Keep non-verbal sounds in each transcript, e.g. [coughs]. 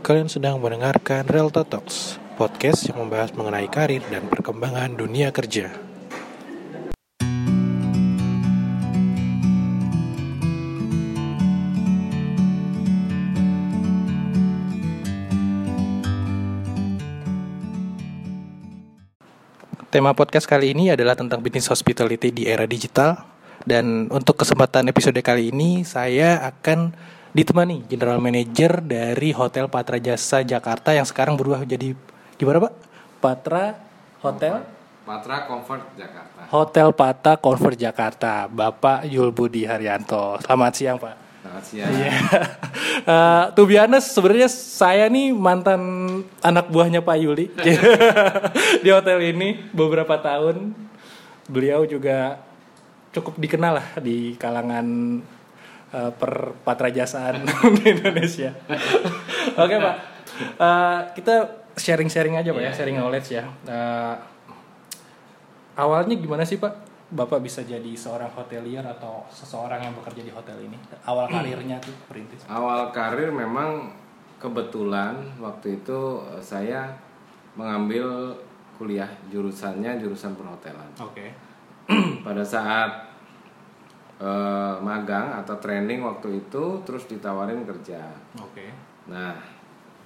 Kalian sedang mendengarkan Relta Talks, podcast yang membahas mengenai karir dan perkembangan dunia kerja. Tema podcast kali ini adalah tentang bisnis hospitality di era digital. Dan untuk kesempatan episode kali ini, saya akan ditemani General Manager dari Hotel Patra Jasa Jakarta yang sekarang berubah jadi gimana Pak? Patra Hotel? Patra Comfort Jakarta. Hotel Patra Comfort Jakarta, Bapak Yul Budi Haryanto. Selamat siang Pak. Selamat siang. Iya. uh, [laughs] to be honest, sebenarnya saya nih mantan anak buahnya Pak Yuli [laughs] [laughs] di hotel ini beberapa tahun. Beliau juga cukup dikenal lah di kalangan uh, perpatrajasaan [laughs] di Indonesia. [laughs] Oke Pak, uh, kita sharing-sharing aja Pak ya, Iya, sharing knowledge ya. Uh, awalnya gimana sih Pak? Bapak bisa jadi seorang hotelier atau seseorang yang bekerja di hotel ini? Awal [clears throat] karirnya tuh perintis. Awal karir memang kebetulan waktu itu saya mengambil kuliah jurusannya jurusan perhotelan. Oke. [clears throat] Pada saat eh, magang atau training waktu itu terus ditawarin kerja. Oke. Nah,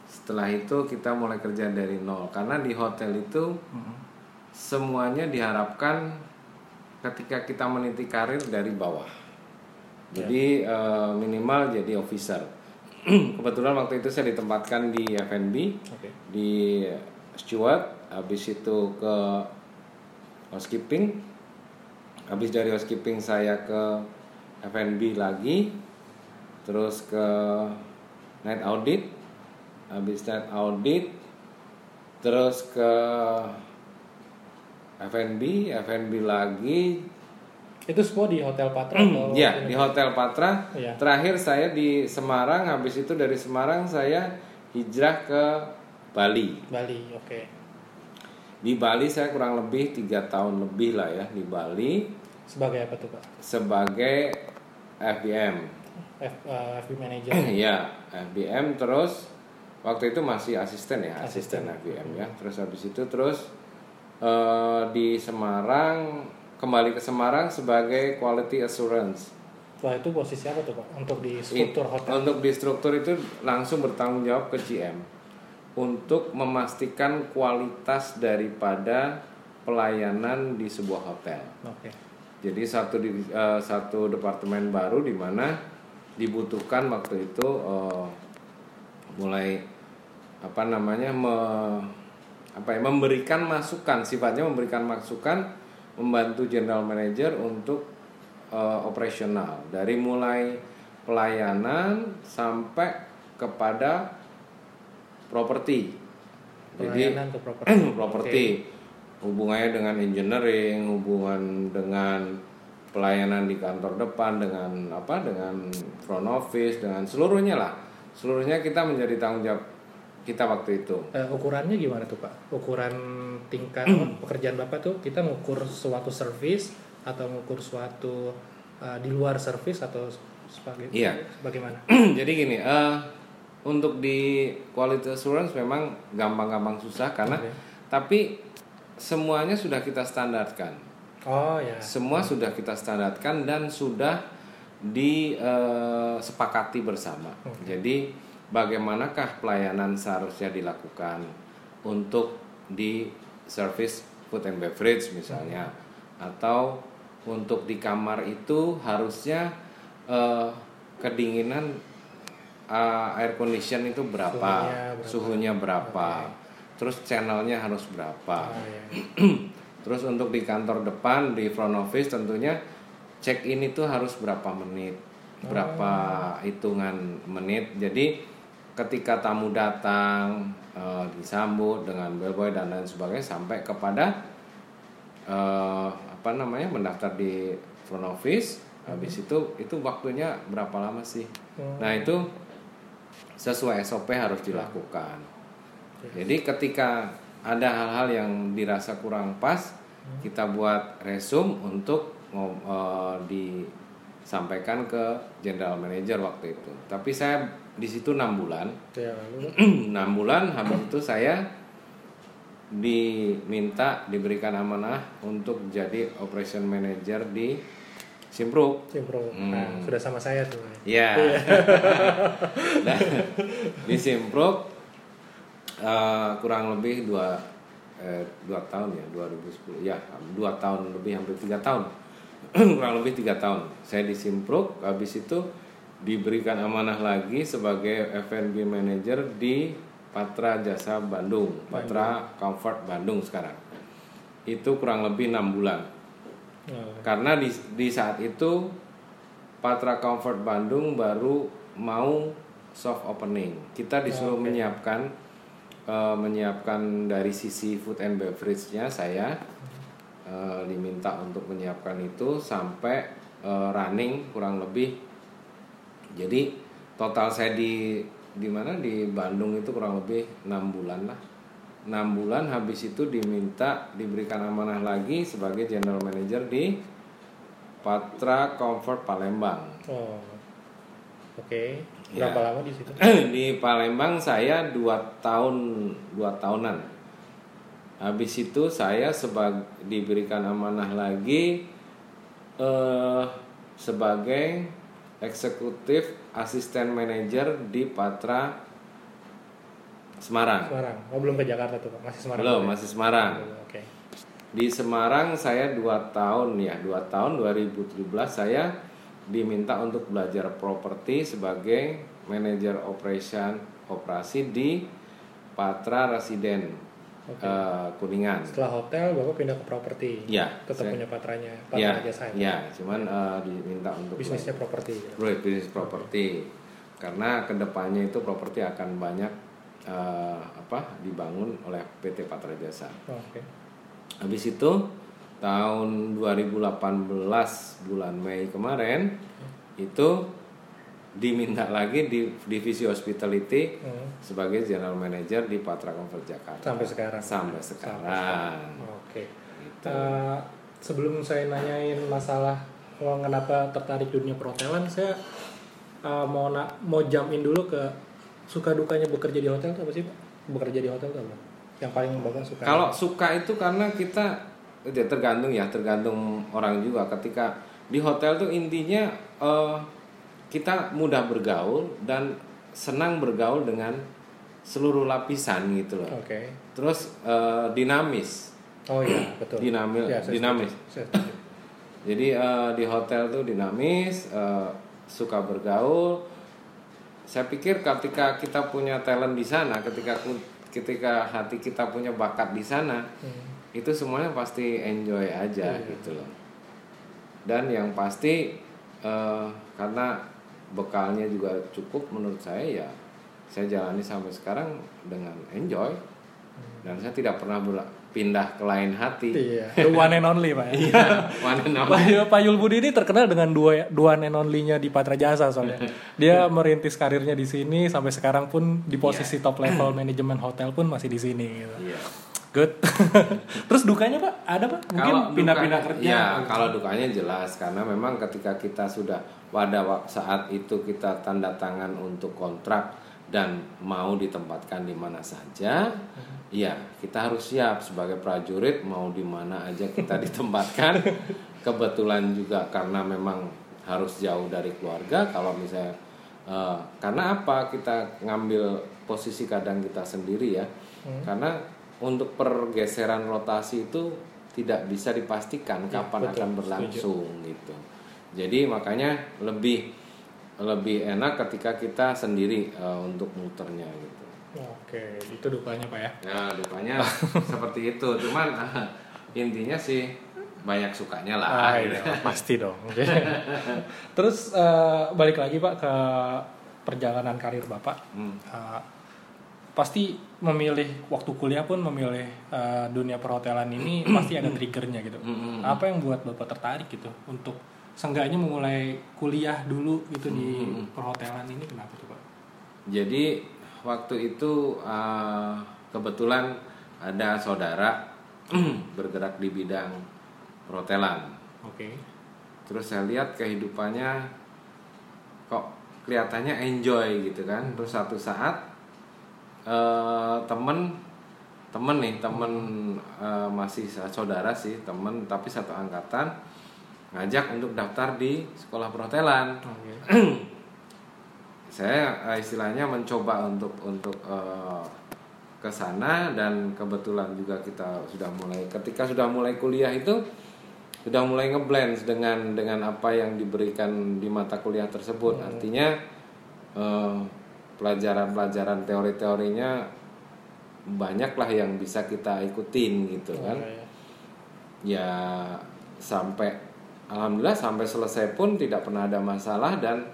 setelah itu kita mulai kerja dari nol karena di hotel itu semuanya diharapkan ketika kita meniti karir dari bawah. Jadi eh, minimal jadi officer. [clears throat] Kebetulan waktu itu saya ditempatkan di F&B, Oke. di steward, habis itu ke housekeeping. Habis dari housekeeping saya ke F&B lagi, terus ke night audit, habis night audit, terus ke F&B, F&B lagi, Itu semua di Hotel Patra atau? ya di Hotel Patra. Iya. Terakhir saya di Semarang, habis itu dari Semarang saya hijrah ke Bali. Bali, oke. Di Bali saya kurang lebih tiga tahun lebih lah ya di Bali Sebagai apa tuh Pak? sebagai FBM. F, uh, FB Manager. [clears throat] ya FBM terus waktu itu masih asisten ya asisten, Asisten. FBM ya. Terus habis itu terus eh, di Semarang kembali ke Semarang sebagai quality assurance. Wah itu posisi apa tuh Pak? Untuk di struktur hotel. Untuk di struktur itu langsung bertanggung jawab ke GM untuk memastikan kualitas daripada pelayanan di sebuah hotel. Oke. Jadi satu di eh, satu departemen baru di mana dibutuhkan waktu itu eh, mulai apa namanya me- apa ya memberikan masukan sifatnya memberikan masukan membantu general manager untuk eh, operasional dari mulai pelayanan sampai kepada properti. Ke properti. [clears throat] hubungannya dengan engineering, hubungan dengan pelayanan di kantor depan dengan apa dengan front office dengan seluruhnya lah. Seluruhnya kita menjadi tanggung jawab kita waktu itu. Eh, ukurannya gimana tuh Pak? Ukuran tingkat [clears throat] pekerjaan Bapak tuh kita ngukur suatu service atau ngukur suatu uh, di luar service atau sebagai Iya. bagaimana? [clears throat] Jadi gini, eh, untuk di quality assurance memang gampang-gampang susah karena Oke. tapi semuanya sudah kita standarkan. Oh ya. Semua sudah kita standarkan dan sudah disepakati bersama. Jadi bagaimanakah pelayanan seharusnya dilakukan untuk di service food and beverage misalnya atau untuk di kamar itu harusnya eh, kedinginan eh, air condition itu berapa, Suhunya berapa. suhunya berapa, terus channelnya harus berapa. Oh, ya. [clears throat] Terus untuk di kantor depan di front office tentunya check in itu harus berapa menit, berapa hitungan menit. Jadi ketika tamu datang eh, disambut dengan bellboy dan lain sebagainya sampai kepada eh, apa namanya mendaftar di front office. Habis itu itu waktunya berapa lama sih? Hmm. Nah itu sesuai SOP harus dilakukan. Jadi ketika ada hal-hal yang dirasa kurang pas, kita buat resume untuk eh, di sampaikan ke general manager waktu itu. Tapi saya di situ enam bulan. Ya, [clears throat] enam bulan habis itu saya diminta diberikan amanah untuk jadi operation manager di Simpruk. Simpro. Hmm. Nah, sudah sama saya tuh. Ya. [laughs] Nah, di Simpruk eh, kurang lebih dua eh, dua tahun ya 2010 ya dua tahun lebih hampir tiga tahun [clears throat] kurang lebih tiga tahun saya di Simpruk habis itu diberikan amanah lagi sebagai F&B manager di Patra Jasa Bandung Patra Comfort Bandung sekarang itu kurang lebih enam bulan Oh, karena di, di saat itu Patra Comfort Bandung baru mau soft opening. Kita disuruh menyiapkan eh, menyiapkan dari sisi food and beverage-nya saya eh, diminta untuk menyiapkan itu sampai eh, running kurang lebih. Jadi total saya di di mana di Bandung itu kurang lebih enam bulan lah. 6 bulan habis itu diminta diberikan amanah lagi sebagai general manager di Patra Comfort Palembang. Oh. Oke. Ya. Berapa lama di situ? [clears throat] di Palembang saya dua tahun dua tahunan. Habis itu saya sebag diberikan amanah lagi eh, sebagai eksekutif asisten manajer di Patra Semarang. Semarang. Oh, belum ke Jakarta tuh, Pak. Masih Semarang. Belum, ya? masih Semarang. Oke. Di Semarang saya dua tahun ya, dua tahun 2017 saya diminta untuk belajar properti sebagai manajer operation operasi di Patra Residen Oke. eh, Kuningan. Setelah hotel, Bapak pindah ke properti. Ya, Tetap saya- punya patranya, Ya, patra jasa. ya, cuman eh, diminta untuk Bisnisnya properti. gitu. belajar bisnis properti karena ke depannya itu properti akan banyak eh, apa dibangun oleh PT Patra Jasa. Oh, Oke. Habis itu tahun 2018 bulan Mei kemarin itu diminta lagi di divisi hospitality Hmm. sebagai general manager di Patra Comfort Jakarta. Sampai sekarang. Sampai sekarang. Oke. Gitu. Eh, sebelum saya nanyain masalah oh, kenapa tertarik dunia perhotelan, saya eh, mau na- mau jump in dulu ke suka dukanya bekerja di hotel itu apa sih, Pak? Bekerja di hotel itu apa? Yang paling Bapak suka? Kalau suka itu karena kita ya tergantung ya, tergantung orang juga. Ketika di hotel tuh intinya eh, kita mudah bergaul dan senang bergaul dengan seluruh lapisan gitu loh. Oke. Terus eh, dinamis. Oh iya, [clears throat] betul. Dinamil- Ya, saya dinamis. Saya. Jadi eh, di hotel tuh dinamis, eh, suka bergaul. Saya pikir ketika kita punya talent di sana, ketika ketika hati kita punya bakat di sana, Hmm. itu semuanya pasti enjoy aja Iya. gitu loh. Dan yang pasti eh, karena bekalnya juga cukup menurut saya ya, saya jalani sampai sekarang dengan enjoy. Dan saya tidak pernah pindah ke lain hati. Iya, [laughs] the one and only Pak. ya. Iya, one and only. Pak, Pak Yul Budi ini terkenal dengan dua dua and only-nya di Patra Jasa soalnya. [laughs] Dia merintis karirnya di sini sampai sekarang pun di posisi top [clears throat] level manajemen hotel pun masih di sini gitu. Iya. Good. [laughs] Terus dukanya Pak? Ada Pak? Mungkin Kalau pindah-pindah dukanya- kerja. Ya, kalau dukanya jelas karena memang ketika kita sudah pada saat itu kita tanda tangan untuk kontrak dan mau ditempatkan di mana saja, ya kita harus siap sebagai prajurit mau di mana aja kita ditempatkan. [laughs] Kebetulan juga karena memang harus jauh dari keluarga. Kalau misalnya eh, karena apa kita ngambil posisi kadang kita sendiri ya, karena untuk pergeseran rotasi itu tidak bisa dipastikan Ya, kapan betul, akan berlangsung gitu. Jadi makanya lebih lebih enak ketika kita sendiri eh, untuk muternya gitu. Oke, itu dukanya Pak ya. Ya dupanya [laughs] seperti itu. Cuman ah, [laughs] intinya sih banyak sukanya lah. Ah, gitu. iya, [laughs] pasti dong. Terus eh, balik lagi Pak ke perjalanan karir Bapak. Hmm. Eh, pasti memilih waktu kuliah pun memilih eh, dunia perhotelan ini [clears throat] pasti ada triggernya gitu. Hmm, Apa yang buat Bapak tertarik gitu untuk seenggaknya memulai kuliah dulu gitu di Hmm, perhotelan ini kenapa tuh Pak? Jadi waktu itu eh, kebetulan ada saudara bergerak di bidang perhotelan. Oke. terus saya lihat kehidupannya kok kelihatannya enjoy gitu kan terus satu saat eh, temen temen nih temen eh, masih saudara sih temen tapi satu angkatan ngajak untuk daftar di sekolah perhotelan Oke. [clears throat] saya eh, istilahnya mencoba untuk untuk eh, ke sana dan kebetulan juga kita sudah mulai ketika sudah mulai kuliah itu sudah mulai ngeblend dengan dengan apa yang diberikan di mata kuliah tersebut artinya eh, pelajaran-pelajaran teori-teorinya banyaklah yang bisa kita ikutin gitu kan Oke. ya sampai alhamdulillah sampai selesai pun tidak pernah ada masalah dan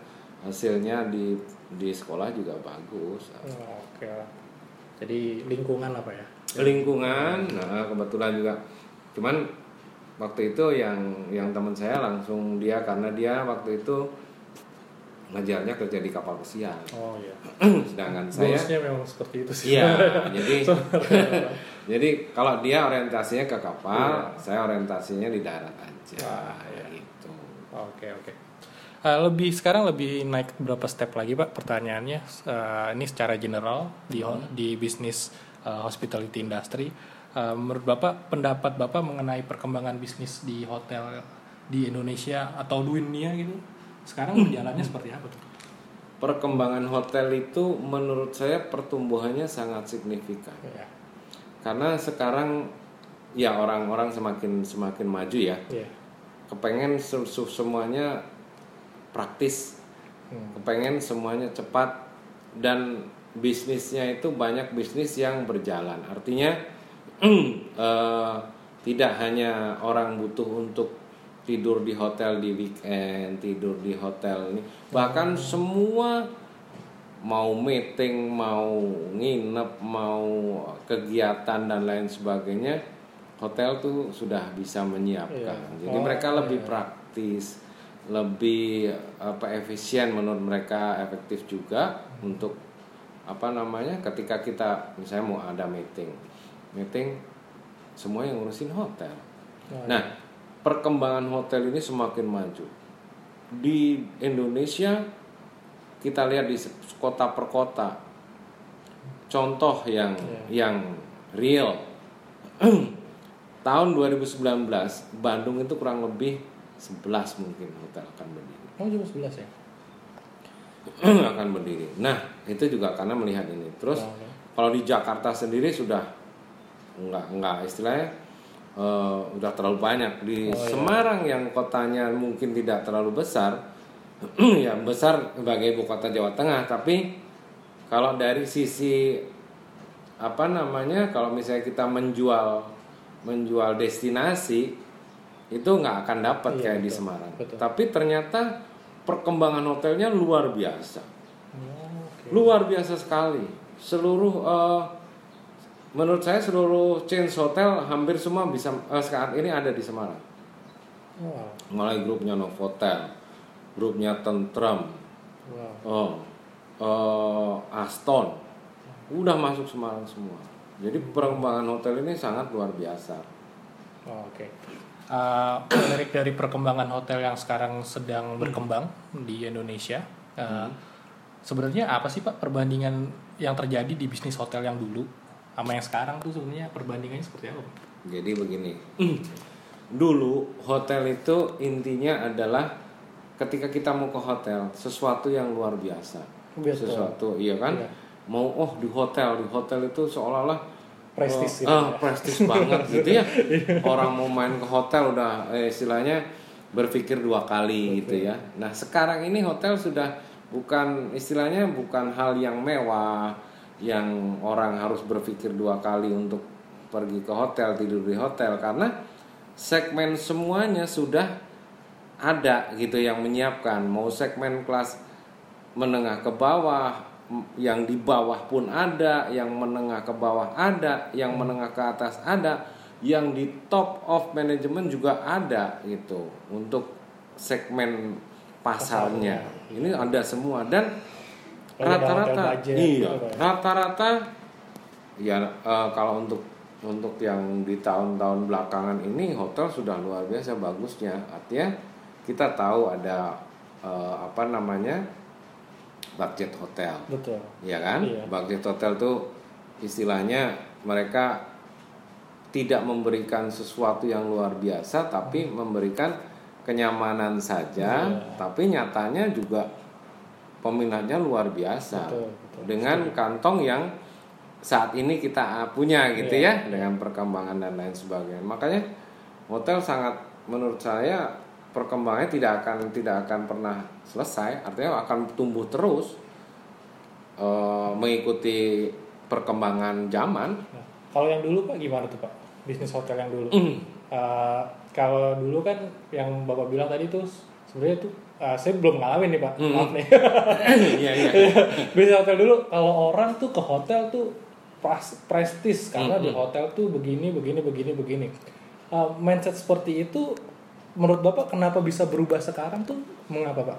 hasilnya di di sekolah juga bagus Oh, Oke. Jadi lingkungan apa ya? lingkungan nah kebetulan juga cuman waktu itu yang yang teman saya langsung dia karena dia waktu itu ngajarnya kerja di kapal pesiar Oh iya. [clears throat] sedangkan saya Goalsnya memang seperti itu sih. iya [laughs] jadi jadi kalau dia orientasinya ke kapal saya orientasinya di darat aja Wah, iya. gitu Oke oke. Eh, lebih sekarang lebih naik berapa step lagi pak pertanyaannya Eh, ini secara general di ho- di bisnis eh, hospitality industry Eh, menurut bapak pendapat bapak mengenai perkembangan bisnis di hotel di Indonesia atau dunia gitu sekarang berjalannya seperti apa tuh? perkembangan hotel itu menurut saya pertumbuhannya sangat signifikan. Ya, karena sekarang ya orang-orang semakin semakin maju ya. Ya. kepengen se- se- semuanya praktis. Hmm. kepengen semuanya cepat. Dan bisnisnya itu banyak bisnis yang berjalan. Artinya [clears throat] eh, tidak hanya orang butuh untuk tidur di hotel di weekend tidur di hotel ini. Bahkan semua mau meeting mau nginep mau kegiatan dan lain sebagainya hotel tuh sudah bisa menyiapkan. Iya. jadi Oh, mereka lebih iya. praktis lebih apa efisien menurut mereka efektif juga untuk apa namanya ketika kita misalnya mau ada meeting. Meeting semua yang ngurusin hotel. Oh, nah perkembangan hotel ini semakin maju. Di Indonesia kita lihat di kota per kota. Contoh yang yang real. [clears throat] Tahun 2019 Bandung itu kurang lebih 11 mungkin hotel akan berdiri. Oh jam 11 ya? [clears throat] akan berdiri. Nah itu juga karena melihat ini. Terus oke. kalau di Jakarta sendiri sudah enggak enggak istilahnya eh, udah terlalu banyak di Oh, iya. Semarang yang kotanya mungkin tidak terlalu besar [clears throat] ya besar sebagai ibu kota Jawa Tengah tapi kalau dari sisi apa namanya kalau misalnya kita menjual menjual destinasi itu nggak akan dapat Iya, kayak di betul, Semarang betul. tapi ternyata perkembangan hotelnya luar biasa Oh, oke. luar biasa sekali seluruh eh, menurut saya seluruh chain hotel hampir semua bisa eh, saat ini ada di Semarang Wow. mulai grupnya Novotel grupnya Tentrem Wow. oh eh, Aston udah masuk Semarang semua jadi perkembangan hotel ini sangat luar biasa Oh, Oke. Uh, menarik dari perkembangan hotel yang sekarang sedang berkembang di Indonesia. uh, Sebenarnya apa sih Pak perbandingan yang terjadi di bisnis hotel yang dulu sama yang sekarang tuh sebenarnya perbandingannya seperti apa? Jadi begini dulu hotel itu intinya adalah ketika kita mau ke hotel sesuatu yang luar biasa Betul. sesuatu iya kan Iya. mau oh di hotel di hotel itu seolah-olah Prestis oh, gitu ah, ya. prestis banget [laughs] gitu ya orang mau main ke hotel udah eh, istilahnya berpikir dua kali gitu ya nah sekarang ini hotel sudah bukan istilahnya bukan hal yang mewah yang orang harus berpikir dua kali untuk pergi ke hotel tidur di hotel karena segmen semuanya sudah ada gitu yang menyiapkan. Mau segmen kelas menengah ke bawah yang di bawah pun ada yang menengah ke bawah ada yang menengah ke atas ada yang di top of management juga ada gitu untuk segmen pasarnya. Ini ada semua. Dan rata-rata iya gitu, Pak. rata-rata ya eh, kalau untuk untuk yang di tahun-tahun belakangan ini hotel sudah luar biasa bagusnya artinya kita tahu ada eh, apa namanya budget hotel Betul. ya kan Iya. budget hotel tuh istilahnya mereka tidak memberikan sesuatu yang luar biasa tapi memberikan kenyamanan saja Iya. tapi nyatanya juga peminatnya luar biasa Betul, betul. dengan kantong yang saat ini kita punya gitu Iya, ya dengan perkembangan dan lain sebagainya makanya hotel sangat menurut saya perkembangannya tidak akan tidak akan pernah selesai artinya akan tumbuh terus eh, mengikuti perkembangan zaman Nah, kalau yang dulu Pak gimana tuh Pak? Bisnis hotel yang dulu. Mm. Eh, kalau dulu kan yang Bapak bilang tadi tuh sebenarnya tuh eh, saya belum ngalamin nih Pak. Mm. Maaf nih. [laughs] iya iya [laughs] Bisnis hotel dulu kalau orang tuh ke hotel tuh prestis karena di hotel tuh begini begini begini begini. Eh, mindset seperti itu menurut Bapak kenapa bisa berubah sekarang tuh mengapa Pak?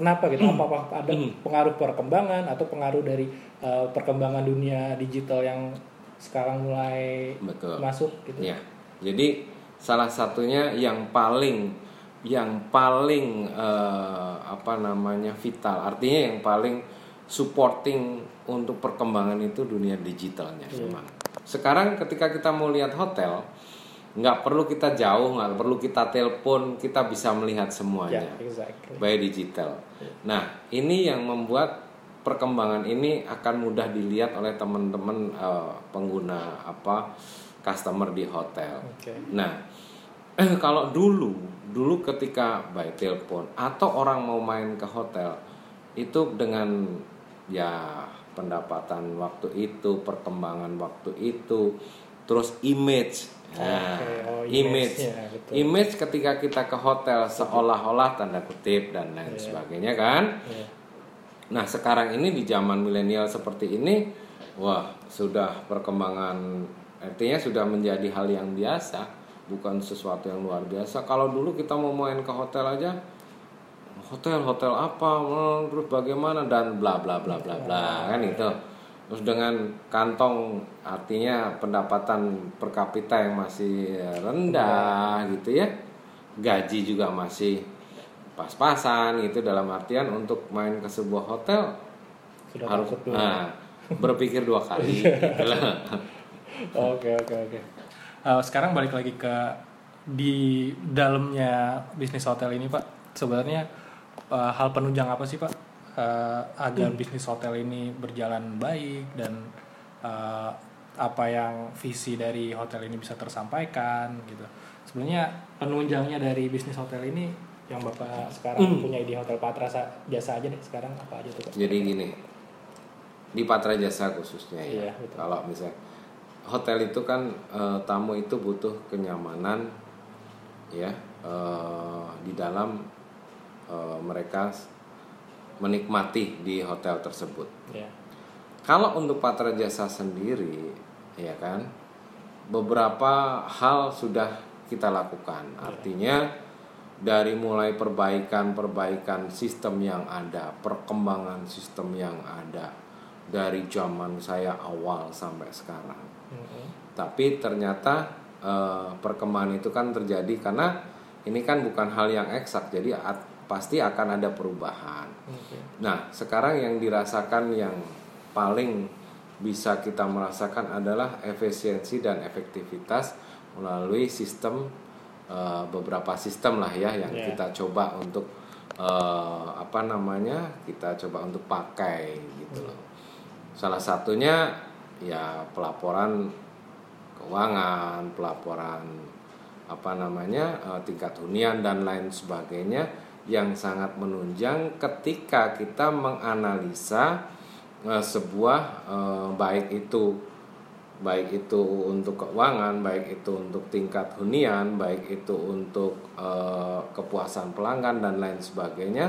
Kenapa gitu? Apakah ada pengaruh perkembangan atau pengaruh dari eh, perkembangan dunia digital yang sekarang mulai betul masuk gitu? Ya, jadi salah satunya yang paling yang paling eh, apa namanya vital, artinya yang paling supporting untuk perkembangan itu dunia digitalnya memang. Sekarang ketika kita mau lihat hotel, nggak perlu kita jauh, nggak perlu kita telepon, kita bisa melihat Ya, semuanya exactly. by digital. Nah, ini yang membuat perkembangan ini akan mudah dilihat oleh teman-teman eh, pengguna apa customer di hotel. Oke. Nah, kalau dulu, dulu ketika by telepon atau orang mau main ke hotel itu dengan ya pendapatan waktu itu, perkembangan waktu itu, terus image. Nah, Oke, oh, image, image-nya, betul. image ketika kita ke hotel seolah-olah tanda kutip dan lain Iya. sebagainya kan. Iya. Nah sekarang ini di zaman milenial seperti ini, wah sudah perkembangan artinya sudah menjadi hal yang biasa, bukan sesuatu yang luar biasa. Kalau dulu kita mau main ke hotel aja, hotel hotel apa, hmm, terus bagaimana dan bla bla bla bla bla kan itu. Terus dengan kantong artinya pendapatan per kapita yang masih rendah gitu ya, gaji juga masih pas-pasan gitu dalam artian untuk main ke sebuah hotel Sudah harus nah, berpikir dua kali gitu. [laughs] Oke oke oke. Eh, sekarang balik lagi ke di dalamnya bisnis hotel ini Pak. Sebenarnya eh, hal penunjang apa sih Pak eh, agar bisnis hotel ini berjalan baik dan eh, apa yang visi dari hotel ini bisa tersampaikan gitu. Sebenarnya penunjangnya dari bisnis hotel ini yang Bapak sekarang punya di Hotel Patra sa- jasa aja deh sekarang apa aja tuh Pak? Jadi gini, di Patra Jasa khususnya ya. Iya, betul. Kalau misalnya hotel itu kan eh, tamu itu butuh kenyamanan ya eh, di dalam eh, mereka menikmati di hotel tersebut. Ya. Kalau untuk Patra Jasa sendiri, ya kan, beberapa hal sudah kita lakukan. Artinya dari mulai perbaikan-perbaikan sistem yang ada, perkembangan sistem yang ada dari zaman saya awal sampai sekarang. Mhm. Tapi ternyata eh, perkembangan itu kan terjadi karena ini kan bukan hal yang eksak, jadi at- pasti akan ada perubahan. Oke. Nah, sekarang yang dirasakan yang paling bisa kita merasakan adalah efisiensi dan efektivitas melalui sistem eh, beberapa sistem lah ya yang Iya. kita coba untuk eh, apa namanya kita coba untuk pakai gitu loh. Salah satunya ya pelaporan keuangan, pelaporan apa namanya eh, tingkat hunian dan lain sebagainya yang sangat menunjang ketika kita menganalisa eh, sebuah eh, baik itu baik itu untuk keuangan, baik itu untuk tingkat hunian, baik itu untuk kepuasan pelanggan dan lain sebagainya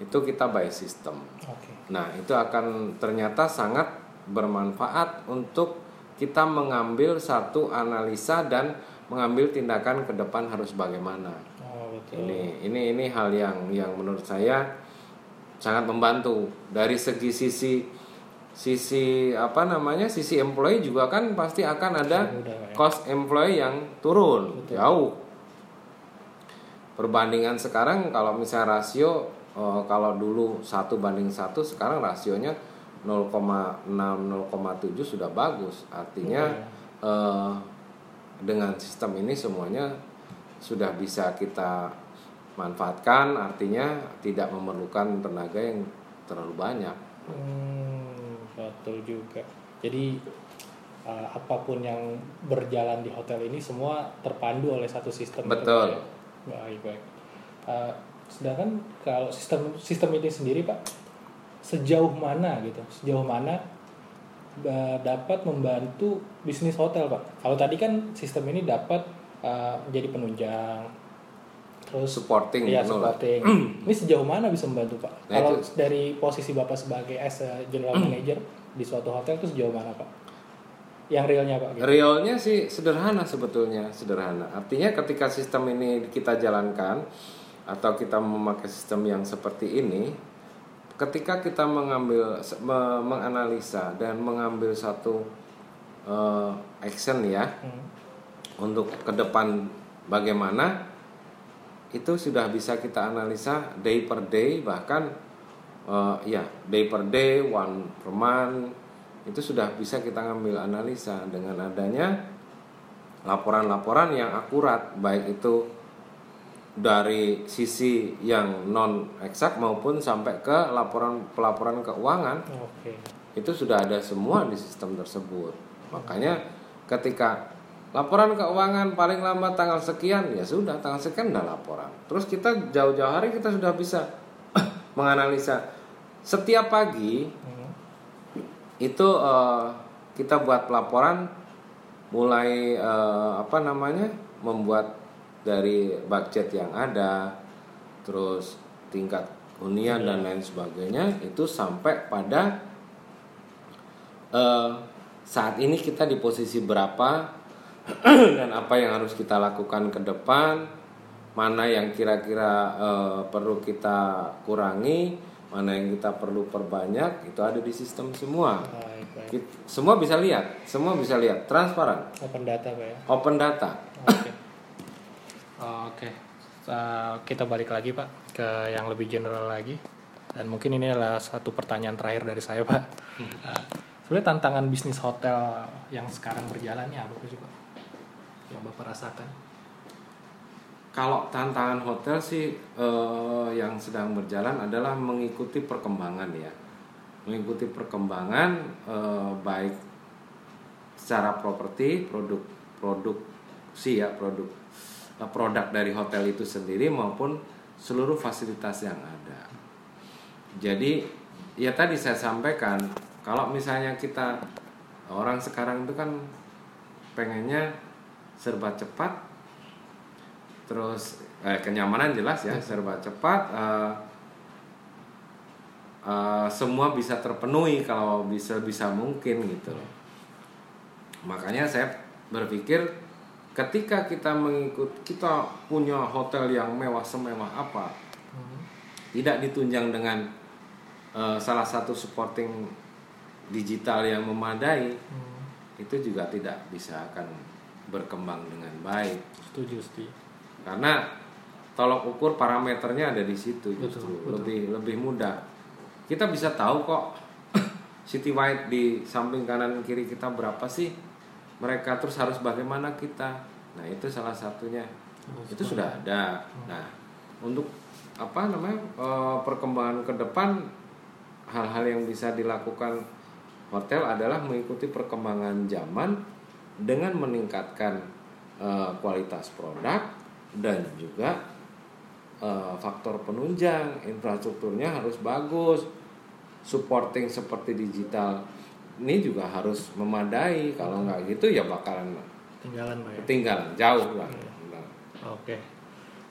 itu kita by system. Oke. Nah, itu akan ternyata sangat bermanfaat untuk kita mengambil satu analisa dan mengambil tindakan ke depan harus bagaimana. Oh, betul. Ini ini ini hal yang yang menurut saya sangat membantu dari segi sisi sisi apa namanya sisi employee juga kan pasti akan ada Mudah, ya. cost employee yang turun jauh perbandingan sekarang kalau misalnya rasio eh, kalau dulu satu banding satu sekarang rasionya 0,6 0,7 sudah bagus artinya eh, dengan sistem ini semuanya sudah bisa kita manfaatkan artinya tidak memerlukan tenaga yang terlalu banyak Hmm, betul juga. Jadi uh, apa pun yang berjalan di hotel ini semua terpandu oleh satu sistem. Betul. Ya? Baik baik. Uh, sedangkan kalau sistem sistem ini sendiri pak, sejauh mana gitu? Sejauh mana uh, dapat membantu bisnis hotel pak? Kalau tadi kan sistem ini dapat uh, menjadi penunjang. Terus supporting loh. supporting. [clears throat] Ini sejauh mana bisa membantu Pak? Nah, Kalau itu- dari posisi Bapak sebagai as a general manager di suatu hotel itu sejauh mana Pak? Yang realnya Pak? Gitu. Realnya sih sederhana sebetulnya, sederhana. Artinya ketika sistem ini kita jalankan atau kita memakai sistem yang seperti ini, ketika kita mengambil me- menganalisa dan mengambil satu eh, action ya Hmm. untuk ke depan bagaimana itu sudah bisa kita analisa day per day bahkan eh, ya day per day one per month itu sudah bisa kita ngambil analisa dengan adanya laporan-laporan yang akurat baik itu dari sisi yang non eksak maupun sampai ke laporan pelaporan keuangan Oke. itu sudah ada semua di sistem tersebut. Makanya ketika laporan keuangan paling lambat tanggal sekian ya sudah tanggal sekian udah laporan. Terus kita jauh-jauh hari kita sudah bisa [clears throat] menganalisa setiap pagi Hmm. itu eh, kita buat laporan mulai eh, apa namanya membuat dari budget yang ada terus tingkat hunian dan lain sebagainya itu sampai pada eh, saat ini kita di posisi berapa [clears throat] dan apa yang harus kita lakukan ke depan mana yang kira-kira eh, perlu kita kurangi mana yang kita perlu perbanyak itu ada di sistem semua Baik baik. Semua bisa lihat semua bisa lihat transparan Open data Pak ya. open data Oke. Oke. Uh, kita balik lagi Pak ke yang lebih general lagi. Dan mungkin ini adalah satu pertanyaan terakhir dari saya Pak. Uh, sebenarnya tantangan bisnis hotel yang sekarang berjalan ini apa sih Pak? Yang Bapak rasakan? kalau tantangan hotel sih eh, yang sedang berjalan adalah mengikuti perkembangan ya mengikuti perkembangan eh, baik secara properti produk produksi ya produk produk dari hotel itu sendiri maupun seluruh fasilitas yang ada. Jadi ya tadi saya sampaikan kalau misalnya kita orang sekarang itu kan pengennya serba cepat terus eh, kenyamanan jelas ya serba cepat eh, eh, semua bisa terpenuhi kalau bisa bisa mungkin gitu makanya saya berpikir ketika kita mengikut kita punya hotel yang mewah semewah apa tidak ditunjang dengan eh, salah satu supporting digital yang memadai itu juga tidak bisa akan berkembang dengan baik. Setuju, setuju. karena tolok ukur parameternya ada di situ Betul, justru betul. lebih lebih mudah. Kita bisa tahu kok [coughs] citywide di samping kanan kiri kita berapa sih mereka terus harus bagaimana kita. Nah itu salah satunya. Itu sudah ada. Nah untuk apa namanya eh, perkembangan ke depan hal-hal yang bisa dilakukan hotel adalah mengikuti perkembangan zaman dengan meningkatkan eh, kualitas produk dan juga eh, faktor penunjang. Infrastrukturnya harus bagus. Supporting seperti digital ini juga harus memadai kalau nggak gitu ya bakalan Tinggalan Pak ya. ketinggalan jauh lah Oke.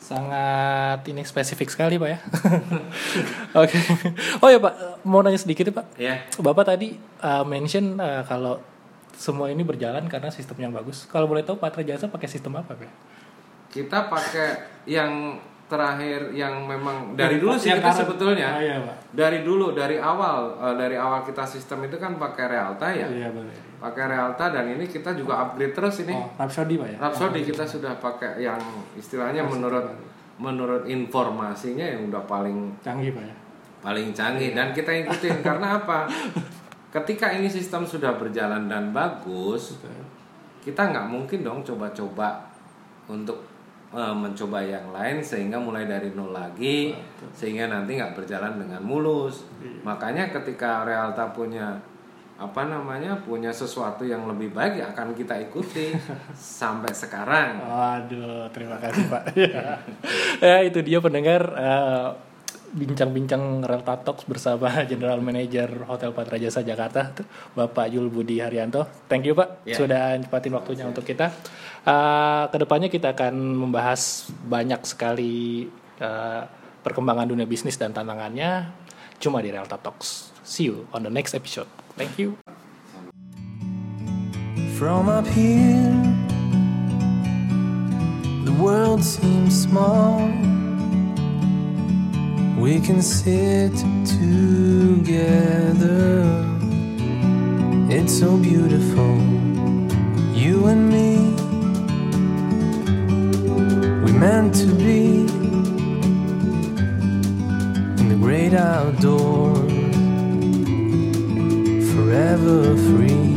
Sangat ini spesifik sekali Pak ya. [laughs] Oke. Oh ya Pak, mau nanya sedikit ya Pak. ya Bapak tadi uh, mention uh, kalau semua ini berjalan karena sistem yang bagus. Kalau boleh tahu Patra Jasa pakai sistem apa Pak? kita pakai yang terakhir yang memang dari dulu sih kita current. sebetulnya Oh, iya Pak. dari dulu dari awal eh, dari awal kita sistem itu kan pakai Realta ya Iya pakai Realta dan ini kita juga upgrade terus ini Oh, Rhapsody Pak ya. Rhapsody kita sudah pakai yang istilahnya menurut menurut informasinya yang udah paling Canggih Pak ya. paling canggih dan kita ikutin [laughs] karena apa? Ketika ini sistem sudah berjalan dan bagus, kita nggak mungkin dong coba-coba untuk eh, mencoba yang lain sehingga mulai dari nol lagi sehingga nanti nggak berjalan dengan mulus. Makanya ketika Realta punya apa namanya punya sesuatu yang lebih baik ya akan kita ikuti [laughs] sampai sekarang. Waduh, terima kasih Pak. [laughs] ya itu dia pendengar eh, bincang-bincang Relta Talks bersama [laughs] General Manager Hotel Patra Jasa Jakarta, tuh, Bapak Yul Budi Haryanto. Thank you Pak, Ya. sudah nyepatin waktunya untuk kita. Eh, ke depannya kita akan membahas banyak sekali eh, perkembangan dunia bisnis dan tantangannya cuma di Relta Talks. See you on the next episode. Thank you. From up here, the world seems small. We can sit together. It's so beautiful, you and me. We meant to be in the great outdoors, forever free.